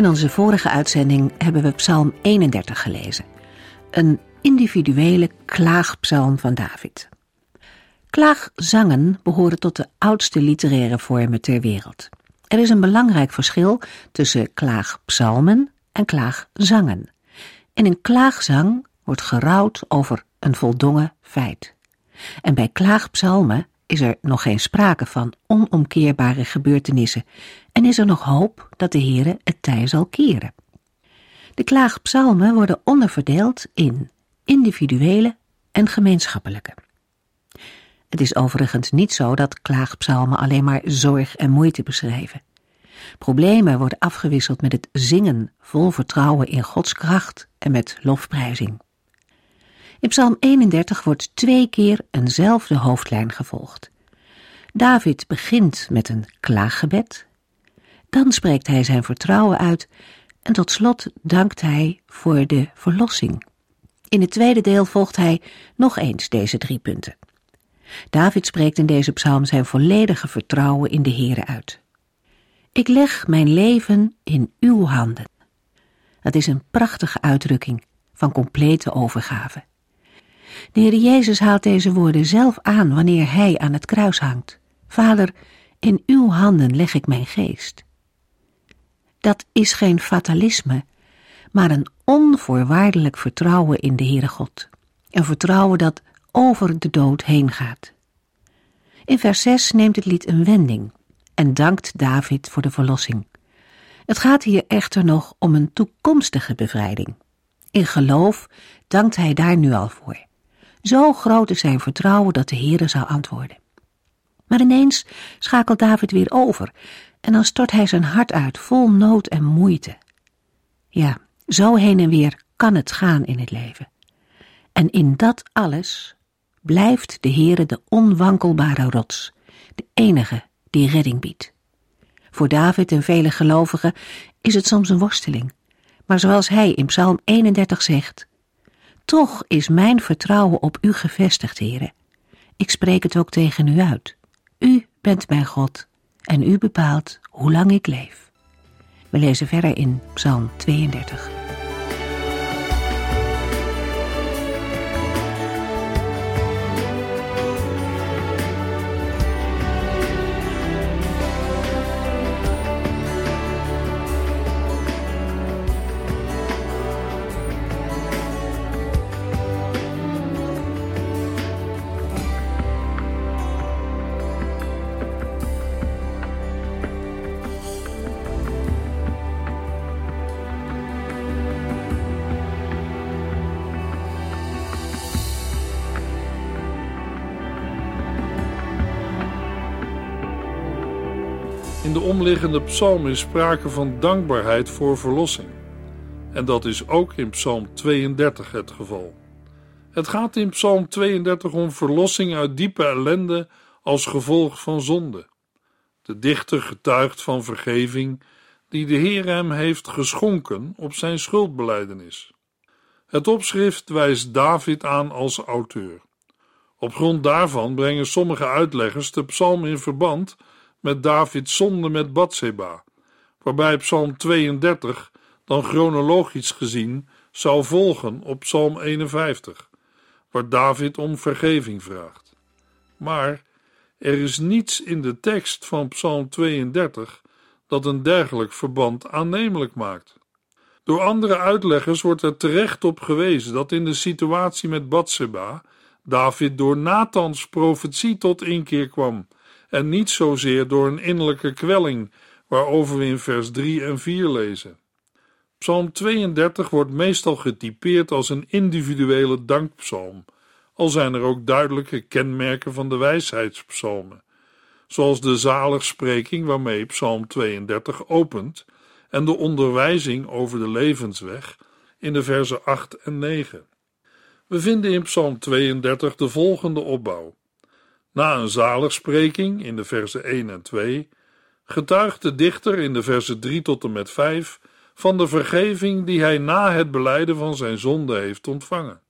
In onze vorige uitzending hebben we Psalm 31 gelezen. Een individuele klaagpsalm van David. Klaagzangen behoren tot de oudste literaire vormen ter wereld. Er is een belangrijk verschil tussen klaagpsalmen en klaagzangen. In een klaagzang wordt gerouwd over een voldongen feit. En bij klaagpsalmen is er nog geen sprake van onomkeerbare gebeurtenissen en is er nog hoop dat de Heere het tij zal keren. De klaagpsalmen worden onderverdeeld in individuele en gemeenschappelijke. Het is overigens niet zo dat klaagpsalmen alleen maar zorg en moeite beschrijven. Problemen worden afgewisseld met het zingen vol vertrouwen in Gods kracht en met lofprijzing. In Psalm 31 wordt twee keer eenzelfde hoofdlijn gevolgd. David begint met een klaaggebed, dan spreekt hij zijn vertrouwen uit en tot slot dankt hij voor de verlossing. In het tweede deel volgt hij nog eens deze drie punten. David spreekt in deze psalm zijn volledige vertrouwen in de Heere uit. Ik leg mijn leven in uw handen. Dat is een prachtige uitdrukking van complete overgave. De Heer Jezus haalt deze woorden zelf aan wanneer Hij aan het kruis hangt. Vader, in uw handen leg ik mijn geest. Dat is geen fatalisme, maar een onvoorwaardelijk vertrouwen in de Heere God. Een vertrouwen dat over de dood heen gaat. In vers 6 neemt het lied een wending en dankt David voor de verlossing. Het gaat hier echter nog om een toekomstige bevrijding. In geloof dankt hij daar nu al voor. Zo groot is zijn vertrouwen dat de Heere zou antwoorden. Maar ineens schakelt David weer over en dan stort hij zijn hart uit vol nood en moeite. Ja, zo heen en weer kan het gaan in het leven. En in dat alles blijft de Heere de onwankelbare rots, de enige die redding biedt. Voor David en vele gelovigen is het soms een worsteling, maar zoals hij in Psalm 31 zegt, toch is mijn vertrouwen op u gevestigd, Heere. Ik spreek het ook tegen u uit. U bent mijn God en u bepaalt hoe lang ik leef. We lezen verder in Psalm 32. In de omliggende psalm is sprake van dankbaarheid voor verlossing. En dat is ook in Psalm 32 het geval. Het gaat in Psalm 32 om verlossing uit diepe ellende als gevolg van zonde. De dichter getuigt van vergeving die de Heer hem heeft geschonken op zijn schuldbeleidenis. Het opschrift wijst David aan als auteur. Op grond daarvan brengen sommige uitleggers de psalm in verband met Davids zonde met Bathseba, waarbij Psalm 32 dan chronologisch gezien zou volgen op Psalm 51, waar David om vergeving vraagt. Maar er is niets in de tekst van Psalm 32 dat een dergelijk verband aannemelijk maakt. Door andere uitleggers wordt er terecht op gewezen dat in de situatie met Bathseba David door Nathans profetie tot inkeer kwam en niet zozeer door een innerlijke kwelling, waarover we in vers 3 en 4 lezen. Psalm 32 wordt meestal getypeerd als een individuele dankpsalm, al zijn er ook duidelijke kenmerken van de wijsheidspsalmen, zoals de zaligspreking waarmee Psalm 32 opent en de onderwijzing over de levensweg in de versen 8 en 9. We vinden in Psalm 32 de volgende opbouw. Na een zaligspreking in de versen 1 en 2 getuigt de dichter in de versen 3 tot en met 5 van de vergeving die hij na het beleiden van zijn zonde heeft ontvangen.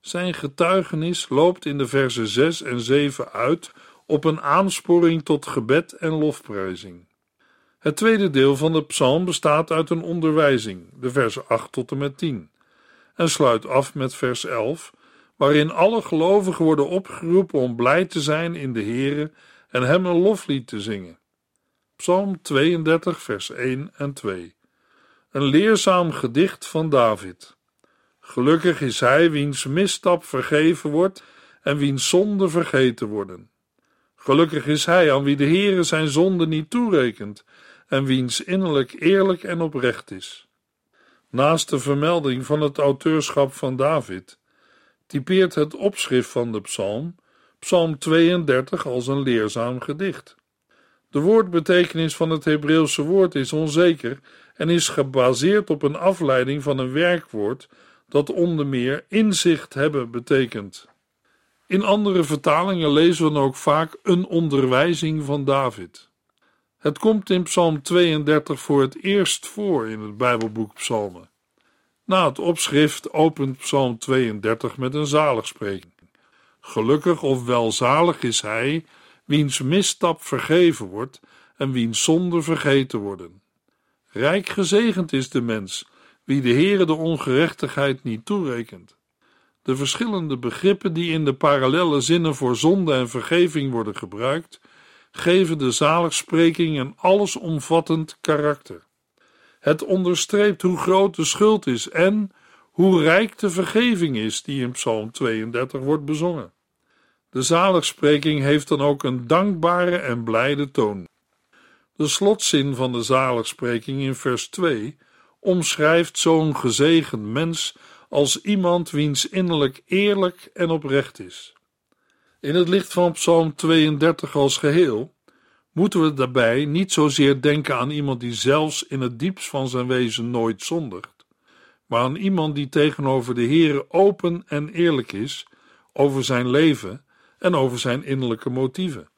Zijn getuigenis loopt in de versen 6 en 7 uit op een aansporing tot gebed en lofprijzing. Het tweede deel van de psalm bestaat uit een onderwijzing, de versen 8 tot en met 10, en sluit af met vers 11, waarin alle gelovigen worden opgeroepen om blij te zijn in de Heere en hem een loflied te zingen. Psalm 32, vers 1 en 2. Een leerzaam gedicht van David. Gelukkig is hij wiens misstap vergeven wordt en wiens zonde vergeten worden. Gelukkig is hij aan wie de Heere zijn zonde niet toerekent en wiens innerlijk eerlijk en oprecht is. Naast de vermelding van het auteurschap van David, typeert het opschrift van de psalm, psalm 32, als een leerzaam gedicht. De woordbetekenis van het Hebreeuwse woord is onzeker en is gebaseerd op een afleiding van een werkwoord dat onder meer inzicht hebben betekent. In andere vertalingen lezen we ook vaak een onderwijzing van David. Het komt in Psalm 32 voor het eerst voor in het Bijbelboek Psalmen. Na het opschrift opent Psalm 32 met een zaligspreking. Gelukkig of welzalig is hij, wiens misstap vergeven wordt en wiens zonde vergeten worden. Rijk gezegend is de mens, wie de Heere de ongerechtigheid niet toerekent. De verschillende begrippen die in de parallelle zinnen voor zonde en vergeving worden gebruikt, geven de zaligspreking een allesomvattend karakter. Het onderstreept hoe groot de schuld is en hoe rijk de vergeving is die in Psalm 32 wordt bezongen. De zaligspreking heeft dan ook een dankbare en blijde toon. De slotzin van de zaligspreking in vers 2 omschrijft zo'n gezegend mens als iemand wiens innerlijk eerlijk en oprecht is. In het licht van Psalm 32 als geheel moeten we daarbij niet zozeer denken aan iemand die zelfs in het diepst van zijn wezen nooit zondigt, maar aan iemand die tegenover de Heere open en eerlijk is over zijn leven en over zijn innerlijke motieven.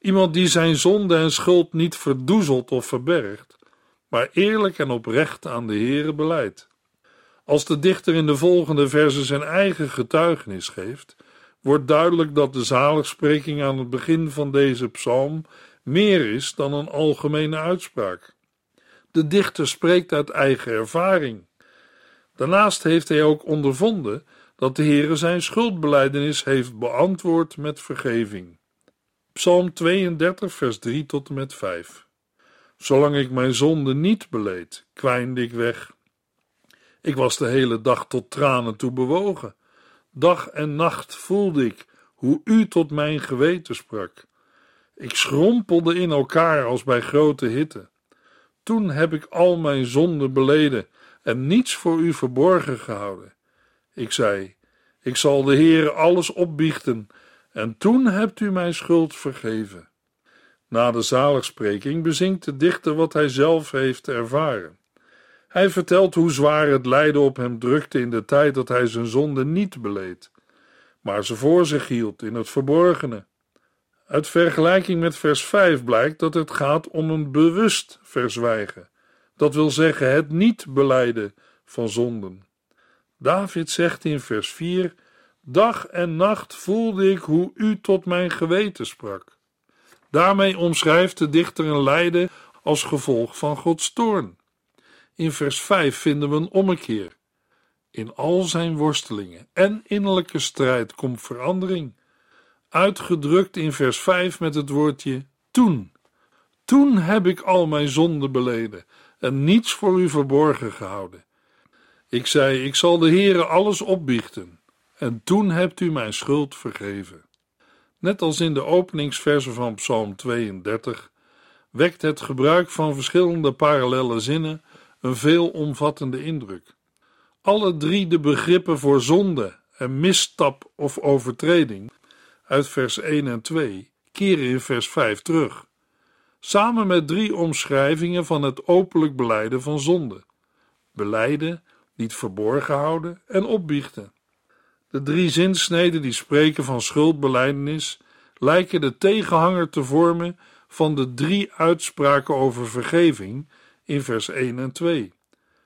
Iemand die zijn zonde en schuld niet verdoezelt of verbergt, maar eerlijk en oprecht aan de Heere beleidt. Als de dichter in de volgende verse zijn eigen getuigenis geeft, wordt duidelijk dat de zaligspreking aan het begin van deze psalm meer is dan een algemene uitspraak. De dichter spreekt uit eigen ervaring. Daarnaast heeft hij ook ondervonden dat de Heere zijn schuldbeleidenis heeft beantwoord met vergeving. Psalm 32, vers 3 tot en met 5. Zolang ik mijn zonde niet beleed, kwijnde ik weg. Ik was de hele dag tot tranen toe bewogen. Dag en nacht voelde ik hoe u tot mijn geweten sprak. Ik schrompelde in elkaar als bij grote hitte. Toen heb ik al mijn zonden beleden en niets voor u verborgen gehouden. Ik zei: Ik zal de Heere alles opbiechten, en toen hebt u mijn schuld vergeven. Na de zaligspreking bezinkt de dichter wat hij zelf heeft ervaren. Hij vertelt hoe zwaar het lijden op hem drukte in de tijd dat hij zijn zonde niet beleed, maar ze voor zich hield in het verborgene. Uit vergelijking met vers 5 blijkt dat het gaat om een bewust verzwijgen, dat wil zeggen het niet beleiden van zonden. David zegt in vers 4: Dag en nacht voelde ik hoe u tot mijn geweten sprak. Daarmee omschrijft de dichter een lijden als gevolg van Gods toorn. In vers 5 vinden we een ommekeer. In al zijn worstelingen en innerlijke strijd komt verandering. Uitgedrukt in vers 5 met het woordje toen. Toen heb ik al mijn zonden beleden en niets voor u verborgen gehouden. Ik zei: Ik zal de Heere alles opbiechten. En toen hebt u mijn schuld vergeven. Net als in de openingsversen van Psalm 32 wekt het gebruik van verschillende parallelle zinnen een veelomvattende indruk. Alle drie de begrippen voor zonde en misstap of overtreding uit vers 1 en 2 keren in vers 5 terug. samen met drie omschrijvingen van het openlijk beleiden van zonde: beleiden, niet verborgen houden en opbiechten. De drie zinsneden die spreken van schuldbeleidenis lijken de tegenhanger te vormen van de drie uitspraken over vergeving in vers 1 en 2.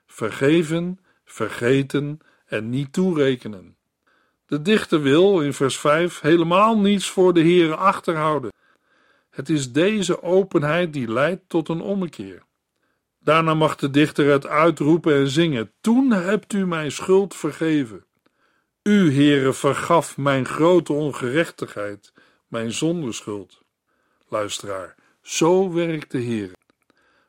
Vergeven, vergeten en niet toerekenen. De dichter wil in vers 5 helemaal niets voor de Heere achterhouden. Het is deze openheid die leidt tot een ommekeer. Daarna mag de dichter het uitroepen en zingen: Toen hebt u mijn schuld vergeven. U, Heere, vergaf mijn grote ongerechtigheid, mijn zondeschuld. Luisteraar, zo werkt de Heer.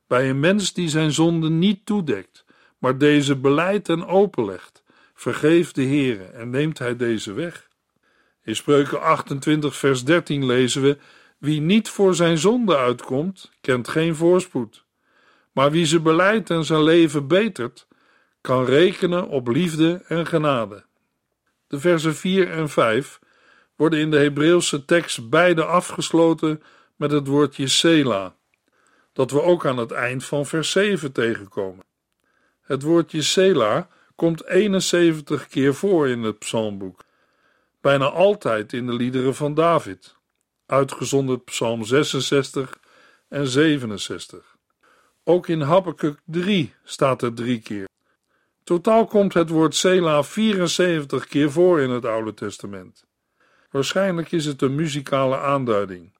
Bij een mens die zijn zonde niet toedekt, maar deze beleidt en openlegt, vergeeft de Heere en neemt hij deze weg. In Spreuken 28, vers 13 lezen we: Wie niet voor zijn zonde uitkomt, kent geen voorspoed. Maar wie ze beleidt en zijn leven betert, kan rekenen op liefde en genade. De versen 4 en 5 worden in de Hebreeuwse tekst beide afgesloten met het woordje Sela, dat we ook aan het eind van vers 7 tegenkomen. Het woordje Sela komt 71 keer voor in het psalmboek, bijna altijd in de liederen van David, uitgezonderd psalm 66 en 67. Ook in Habakkuk 3 staat er drie keer. Totaal komt het woord Sela 74 keer voor in het Oude Testament. Waarschijnlijk is het een muzikale aanduiding.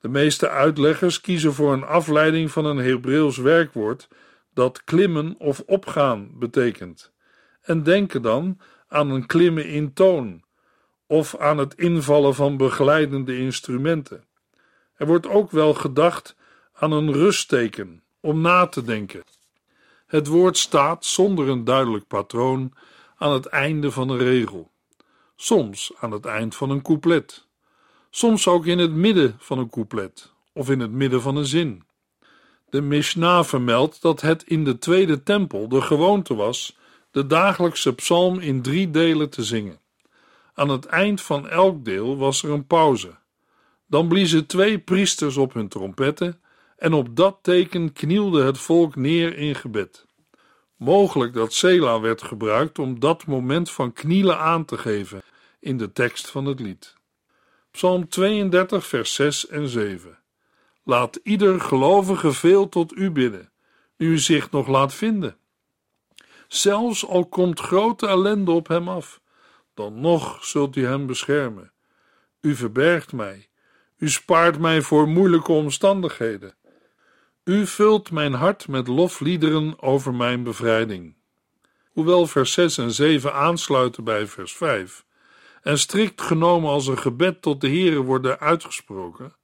De meeste uitleggers kiezen voor een afleiding van een Hebreeuws werkwoord dat klimmen of opgaan betekent, en denken dan aan een klimmen in toon of aan het invallen van begeleidende instrumenten. Er wordt ook wel gedacht aan een rustteken om na te denken. Het woord staat zonder een duidelijk patroon aan het einde van een regel, soms aan het eind van een couplet, soms ook in het midden van een couplet of in het midden van een zin. De Mishnah vermeldt dat het in de tweede tempel de gewoonte was de dagelijkse psalm in drie delen te zingen. Aan het eind van elk deel was er een pauze. Dan bliezen twee priesters op hun trompetten en op dat teken knielde het volk neer in gebed. Mogelijk dat Sela werd gebruikt om dat moment van knielen aan te geven in de tekst van het lied. Psalm 32, vers 6 en 7. Laat ieder gelovige veel tot u bidden, u zich nog laat vinden. Zelfs al komt grote ellende op hem af, dan nog zult u hem beschermen. U verbergt mij, u spaart mij voor moeilijke omstandigheden. U vult mijn hart met lofliederen over mijn bevrijding. Hoewel vers 6 en 7 aansluiten bij vers 5 en strikt genomen als een gebed tot de Heere worden uitgesproken,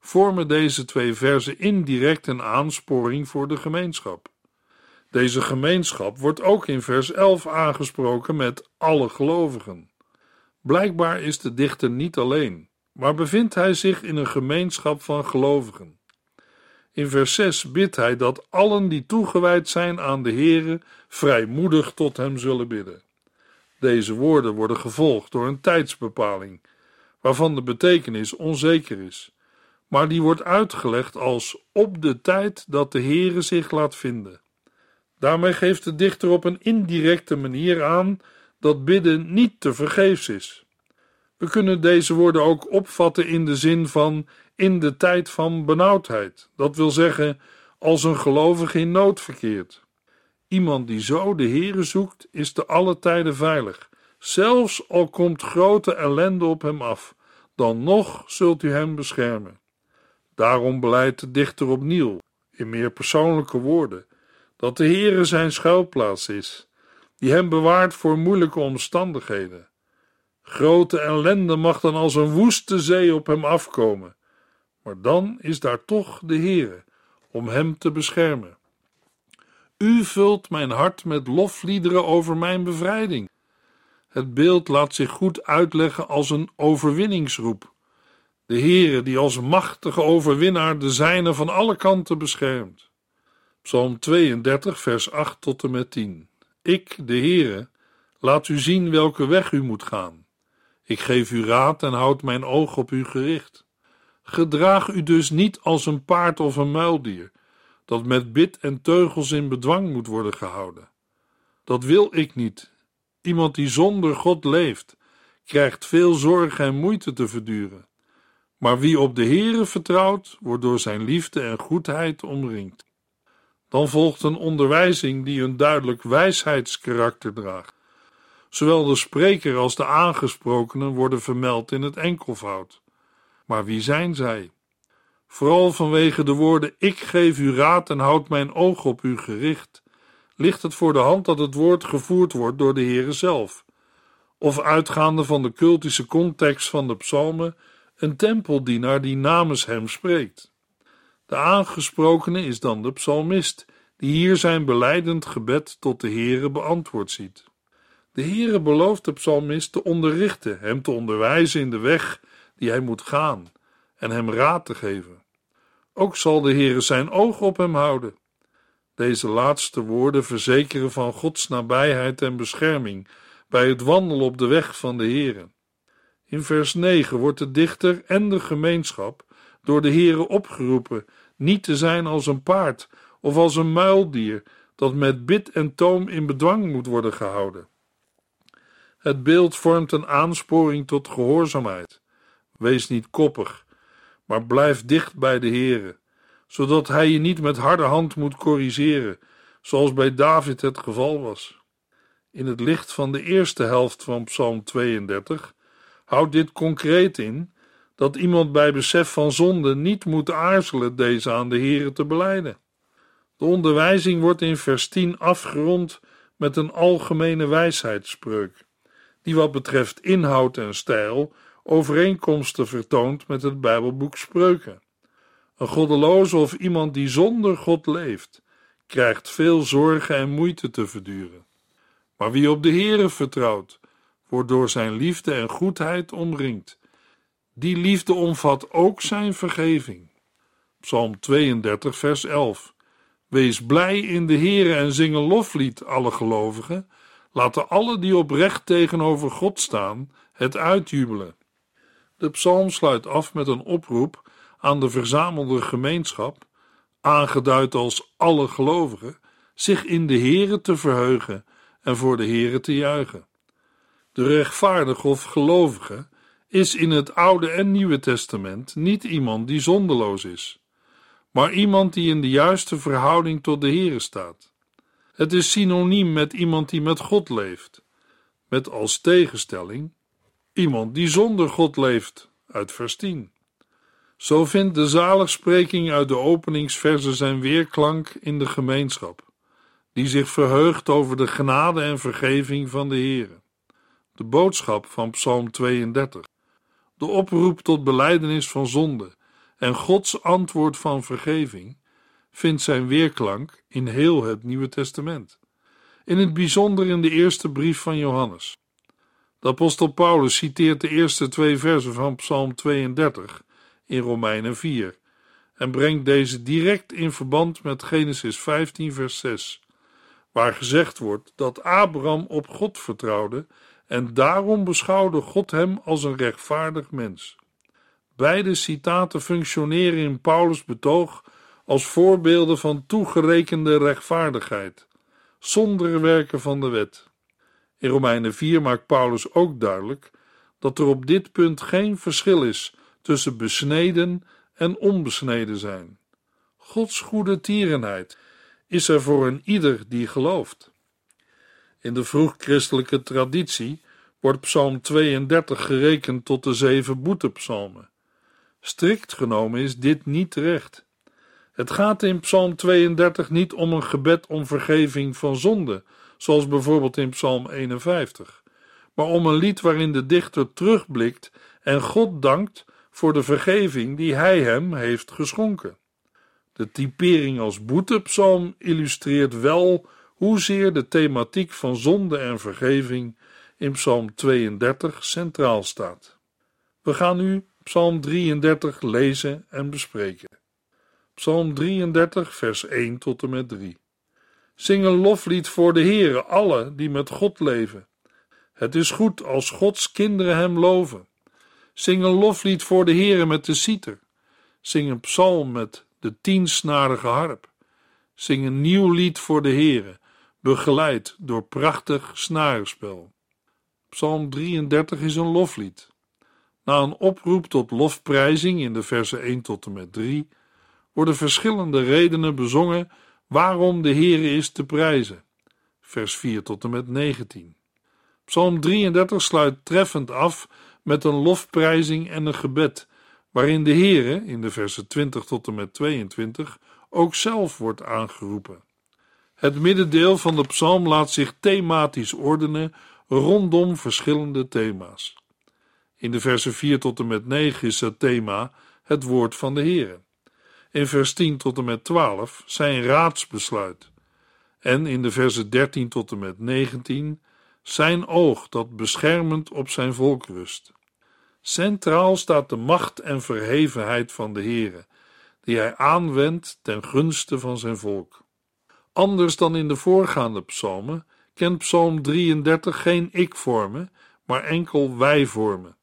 vormen deze twee versen indirect een aansporing voor de gemeenschap. Deze gemeenschap wordt ook in vers 11 aangesproken met alle gelovigen. Blijkbaar is de dichter niet alleen, maar bevindt hij zich in een gemeenschap van gelovigen. In vers 6 bidt hij dat allen die toegewijd zijn aan de Heere vrijmoedig tot hem zullen bidden. Deze woorden worden gevolgd door een tijdsbepaling, waarvan de betekenis onzeker is, maar die wordt uitgelegd als op de tijd dat de Heere zich laat vinden. Daarmee geeft de dichter op een indirecte manier aan dat bidden niet te vergeefs is. We kunnen deze woorden ook opvatten in de zin van in de tijd van benauwdheid, dat wil zeggen als een gelovige in nood verkeert. Iemand die zo de Heere zoekt, is te alle tijden veilig. Zelfs al komt grote ellende op hem af, dan nog zult u hem beschermen. Daarom beleidt de dichter opnieuw, in meer persoonlijke woorden, dat de Heere zijn schuilplaats is, die hem bewaart voor moeilijke omstandigheden. Grote ellende mag dan als een woeste zee op hem afkomen, maar dan is daar toch de Heere om hem te beschermen. U vult mijn hart met lofliederen over mijn bevrijding. Het beeld laat zich goed uitleggen als een overwinningsroep. De Heere die als machtige overwinnaar de zijne van alle kanten beschermt. Psalm 32, vers 8 tot en met 10. Ik, de Heere, laat u zien welke weg u moet gaan. Ik geef u raad en houd mijn oog op u gericht. Gedraag u dus niet als een paard of een muildier, dat met bit en teugels in bedwang moet worden gehouden. Dat wil ik niet. Iemand die zonder God leeft, krijgt veel zorg en moeite te verduren. Maar wie op de Heere vertrouwt, wordt door zijn liefde en goedheid omringd. Dan volgt een onderwijzing die een duidelijk wijsheidskarakter draagt. Zowel de spreker als de aangesprokenen worden vermeld in het enkelvoud. Maar wie zijn zij? Vooral vanwege de woorden: Ik geef u raad en houd mijn oog op u gericht, ligt het voor de hand dat het woord gevoerd wordt door de Heere zelf, of uitgaande van de cultische context van de psalmen, een tempeldienaar die namens hem spreekt. De aangesprokene is dan de psalmist, die hier zijn beleidend gebed tot de Heere beantwoord ziet. De Heere belooft de psalmist te onderrichten, hem te onderwijzen in de weg die hij moet gaan en hem raad te geven. Ook zal de Heere zijn oog op hem houden. Deze laatste woorden verzekeren van Gods nabijheid en bescherming bij het wandelen op de weg van de Heere. In vers 9 wordt de dichter en de gemeenschap door de Heere opgeroepen niet te zijn als een paard of als een muildier dat met bit en toom in bedwang moet worden gehouden. Het beeld vormt een aansporing tot gehoorzaamheid. Wees niet koppig, maar blijf dicht bij de Heere, zodat hij je niet met harde hand moet corrigeren, zoals bij David het geval was. In het licht van de eerste helft van Psalm 32 houdt dit concreet in dat iemand bij besef van zonde niet moet aarzelen deze aan de Heere te beleiden. De onderwijzing wordt in vers 10 afgerond met een algemene wijsheidsspreuk, die wat betreft inhoud en stijl overeenkomsten vertoont met het Bijbelboek Spreuken. Een goddeloze of iemand die zonder God leeft, krijgt veel zorgen en moeite te verduren. Maar wie op de Heere vertrouwt, wordt door zijn liefde en goedheid omringd. Die liefde omvat ook zijn vergeving. Psalm 32, vers 11. Wees blij in de Heere en zing een loflied, alle gelovigen. Laten alle die oprecht tegenover God staan het uitjubelen. De psalm sluit af met een oproep aan de verzamelde gemeenschap, aangeduid als alle gelovigen, zich in de Heere te verheugen en voor de Heere te juichen. De rechtvaardige of gelovige is in het Oude en Nieuwe Testament niet iemand die zondeloos is, maar iemand die in de juiste verhouding tot de Heere staat. Het is synoniem met iemand die met God leeft, met als tegenstelling iemand die zonder God leeft, uit vers 10. Zo vindt de zaligspreking uit de openingsverse zijn weerklank in de gemeenschap, die zich verheugt over de genade en vergeving van de Heere. De boodschap van Psalm 32, de oproep tot belijdenis van zonde en Gods antwoord van vergeving, vindt zijn weerklank in heel het Nieuwe Testament, in het bijzonder in de eerste brief van Johannes. De apostel Paulus citeert de eerste twee versen van Psalm 32 in Romeinen 4 en brengt deze direct in verband met Genesis 15, vers 6, waar gezegd wordt dat Abraham op God vertrouwde en daarom beschouwde God hem als een rechtvaardig mens. Beide citaten functioneren in Paulus' betoog als voorbeelden van toegerekende rechtvaardigheid, zonder werken van de wet. In Romeinen 4 maakt Paulus ook duidelijk dat er op dit punt geen verschil is tussen besneden en onbesneden zijn. Gods goede tierenheid is er voor een ieder die gelooft. In de vroeg-christelijke traditie wordt Psalm 32 gerekend tot de zeven boetepsalmen. Strikt genomen is dit niet terecht. Het gaat in Psalm 32 niet om een gebed om vergeving van zonde, zoals bijvoorbeeld in Psalm 51, maar om een lied waarin de dichter terugblikt en God dankt voor de vergeving die hij hem heeft geschonken. De typering als boetepsalm illustreert wel hoezeer de thematiek van zonde en vergeving in Psalm 32 centraal staat. We gaan nu Psalm 33 lezen en bespreken. Psalm 33, vers 1 tot en met 3. Zing een loflied voor de Heere, alle die met God leven. Het is goed als Gods kinderen hem loven. Zing een loflied voor de Heere met de citer. Zing een psalm met de tiensnarige harp. Zing een nieuw lied voor de Heere, begeleid door prachtig snarenspel. Psalm 33 is een loflied. Na een oproep tot lofprijzing in de versen 1 tot en met 3 worden verschillende redenen bezongen waarom de Heere is te prijzen. Vers 4 tot en met 19. Psalm 33 sluit treffend af met een lofprijzing en een gebed, waarin de Heere, in de versen 20 tot en met 22, ook zelf wordt aangeroepen. Het middendeel van de psalm laat zich thematisch ordenen rondom verschillende thema's. In de versen 4 tot en met 9 is het thema het woord van de Heere. In vers 10 tot en met 12 zijn raadsbesluit. En in de versen 13 tot en met 19 zijn oog dat beschermend op zijn volk rust. Centraal staat de macht en verhevenheid van de Heere, die hij aanwendt ten gunste van zijn volk. Anders dan in de voorgaande psalmen kent Psalm 33 geen ik-vormen, maar enkel wij-vormen.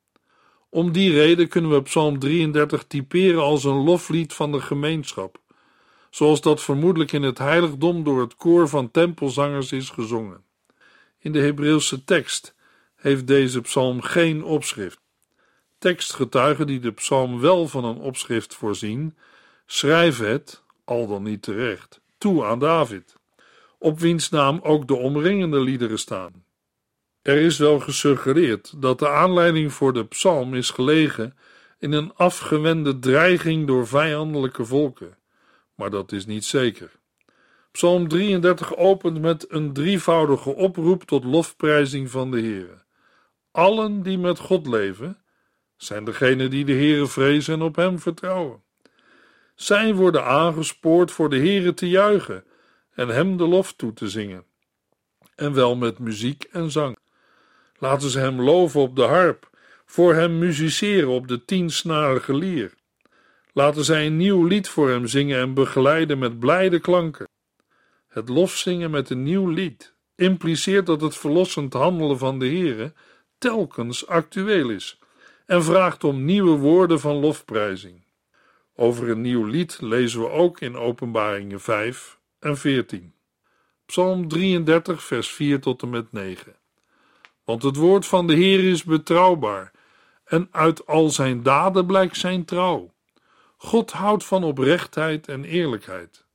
Om die reden kunnen we Psalm 33 typeren als een loflied van de gemeenschap, zoals dat vermoedelijk in het heiligdom door het koor van tempelzangers is gezongen. In de Hebreeuwse tekst heeft deze psalm geen opschrift. Tekstgetuigen die de psalm wel van een opschrift voorzien, schrijven het, al dan niet terecht, aan David, op wiens naam ook de omringende liederen staan. Er is wel gesuggereerd dat de aanleiding voor de psalm is gelegen in een afgewende dreiging door vijandelijke volken, maar dat is niet zeker. Psalm 33 opent met een drievoudige oproep tot lofprijzing van de Heere. Allen die met God leven, zijn degenen die de Heere vrezen en op hem vertrouwen. Zij worden aangespoord voor de Heere te juichen en hem de lof toe te zingen. En wel met muziek en zang. Laten ze hem loven op de harp, voor hem musiceren op de tiensnarige lier. Laten zij een nieuw lied voor hem zingen en begeleiden met blijde klanken. Het lofzingen met een nieuw lied impliceert dat het verlossend handelen van de Heere telkens actueel is en vraagt om nieuwe woorden van lofprijzing. Over een nieuw lied lezen we ook in Openbaringen 5 en 14. Psalm 33, vers 4 tot en met 9. Want het woord van de Heer is betrouwbaar en uit al zijn daden blijkt zijn trouw. God houdt van oprechtheid en eerlijkheid.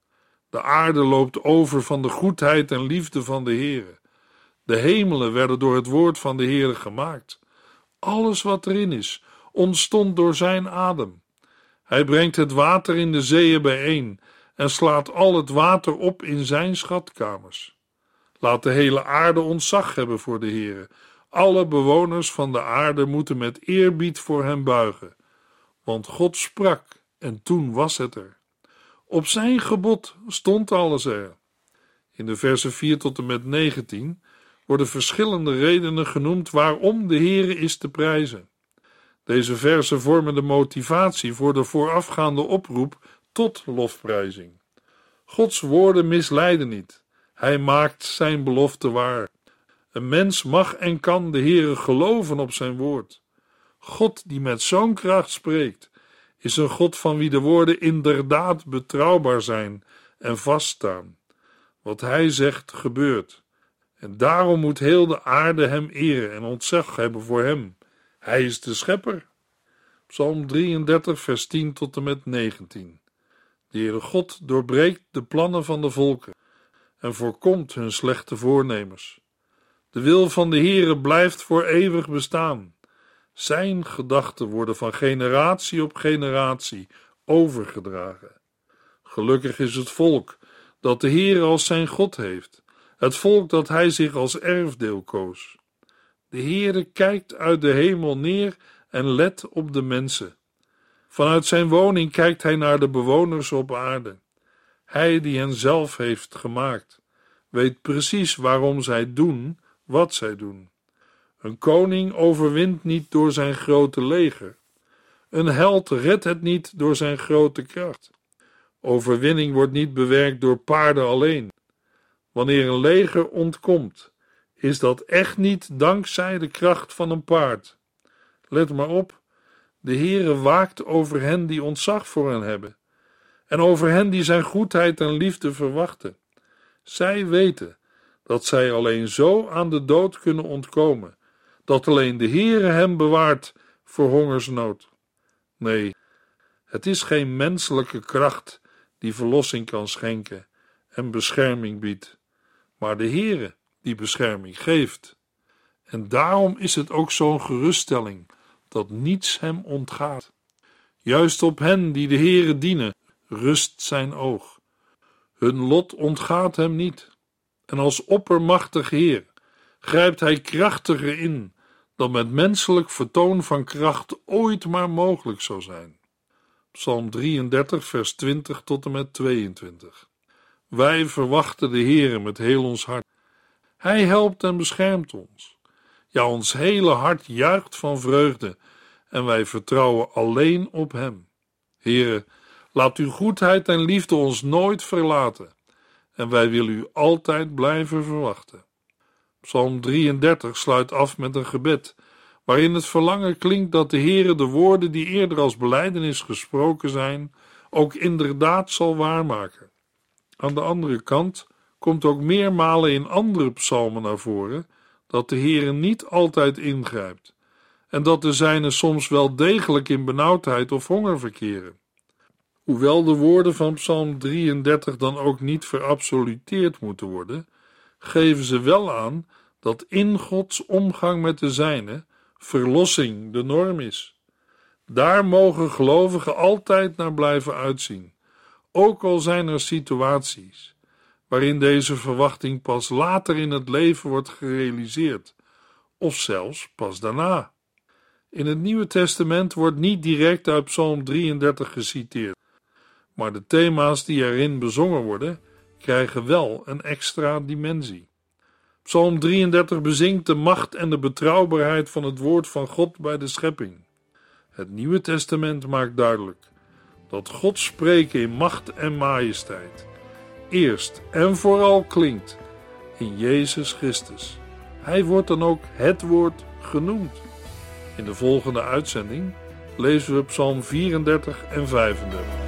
De aarde loopt over van de goedheid en liefde van de Heere. De hemelen werden door het woord van de Heere gemaakt. Alles wat erin is, ontstond door zijn adem. Hij brengt het water in de zeeën bijeen en slaat al het water op in zijn schatkamers. Laat de hele aarde ontzag hebben voor de Heere. Alle bewoners van de aarde moeten met eerbied voor hem buigen. Want God sprak en toen was het er. Op zijn gebod stond alles er. In de versen 4 tot en met 19 worden verschillende redenen genoemd waarom de Heere is te prijzen. Deze versen vormen de motivatie voor de voorafgaande oproep tot lofprijzing. Gods woorden misleiden niet. Hij maakt zijn belofte waar. Een mens mag en kan de Heere geloven op zijn woord. God die met zo'n kracht spreekt, is een God van wie de woorden inderdaad betrouwbaar zijn en vaststaan. Wat hij zegt gebeurt. En daarom moet heel de aarde hem eren en ontzag hebben voor hem. Hij is de schepper. Psalm 33, vers 10 tot en met 19. De Heere God doorbreekt de plannen van de volken en voorkomt hun slechte voornemens. De wil van de Heere blijft voor eeuwig bestaan. Zijn gedachten worden van generatie op generatie overgedragen. Gelukkig is het volk dat de Heere als zijn God heeft, het volk dat hij zich als erfdeel koos. De Heere kijkt uit de hemel neer en let op de mensen. Vanuit zijn woning kijkt hij naar de bewoners op aarde. Hij die hen zelf heeft gemaakt, weet precies waarom zij doen wat zij doen. Een koning overwint niet door zijn grote leger. Een held redt het niet door zijn grote kracht. Overwinning wordt niet bewerkt door paarden alleen. Wanneer een leger ontkomt, is dat echt niet dankzij de kracht van een paard. Let maar op, De Heere waakt over hen die ontzag voor hen hebben en over hen die zijn goedheid en liefde verwachten. Zij weten dat zij alleen zo aan de dood kunnen ontkomen, dat alleen de Heere hem bewaart voor hongersnood. Nee, het is geen menselijke kracht die verlossing kan schenken en bescherming biedt, maar de Heere die bescherming geeft. En daarom is het ook zo'n geruststelling dat niets hem ontgaat. Juist op hen die de Heere dienen, rust zijn oog. Hun lot ontgaat hem niet. En als oppermachtig Heer grijpt hij krachtiger in dan met menselijk vertoon van kracht ooit maar mogelijk zou zijn. Psalm 33, vers 20 tot en met 22. Wij verwachten de Heere met heel ons hart. Hij helpt en beschermt ons. Ja, ons hele hart juicht van vreugde en wij vertrouwen alleen op Hem. Heere, laat uw goedheid en liefde ons nooit verlaten en wij willen u altijd blijven verwachten. Psalm 33 sluit af met een gebed waarin het verlangen klinkt dat de Heere de woorden die eerder als beleidenis gesproken zijn, ook inderdaad zal waarmaken. Aan de andere kant komt ook meermalen in andere psalmen naar voren dat de Heere niet altijd ingrijpt en dat de zijnen soms wel degelijk in benauwdheid of honger verkeren. Hoewel de woorden van Psalm 33 dan ook niet verabsoluteerd moeten worden, geven ze wel aan dat in Gods omgang met de zijnen verlossing de norm is. Daar mogen gelovigen altijd naar blijven uitzien, ook al zijn er situaties waarin deze verwachting pas later in het leven wordt gerealiseerd, of zelfs pas daarna. In het Nieuwe Testament wordt niet direct uit Psalm 33 geciteerd, maar de thema's die erin bezongen worden, krijgen wel een extra dimensie. Psalm 33 bezingt de macht en de betrouwbaarheid van het woord van God bij de schepping. Het Nieuwe Testament maakt duidelijk dat God spreken in macht en majesteit eerst en vooral klinkt in Jezus Christus. Hij wordt dan ook het woord genoemd. In de volgende uitzending lezen we Psalm 34 en 35.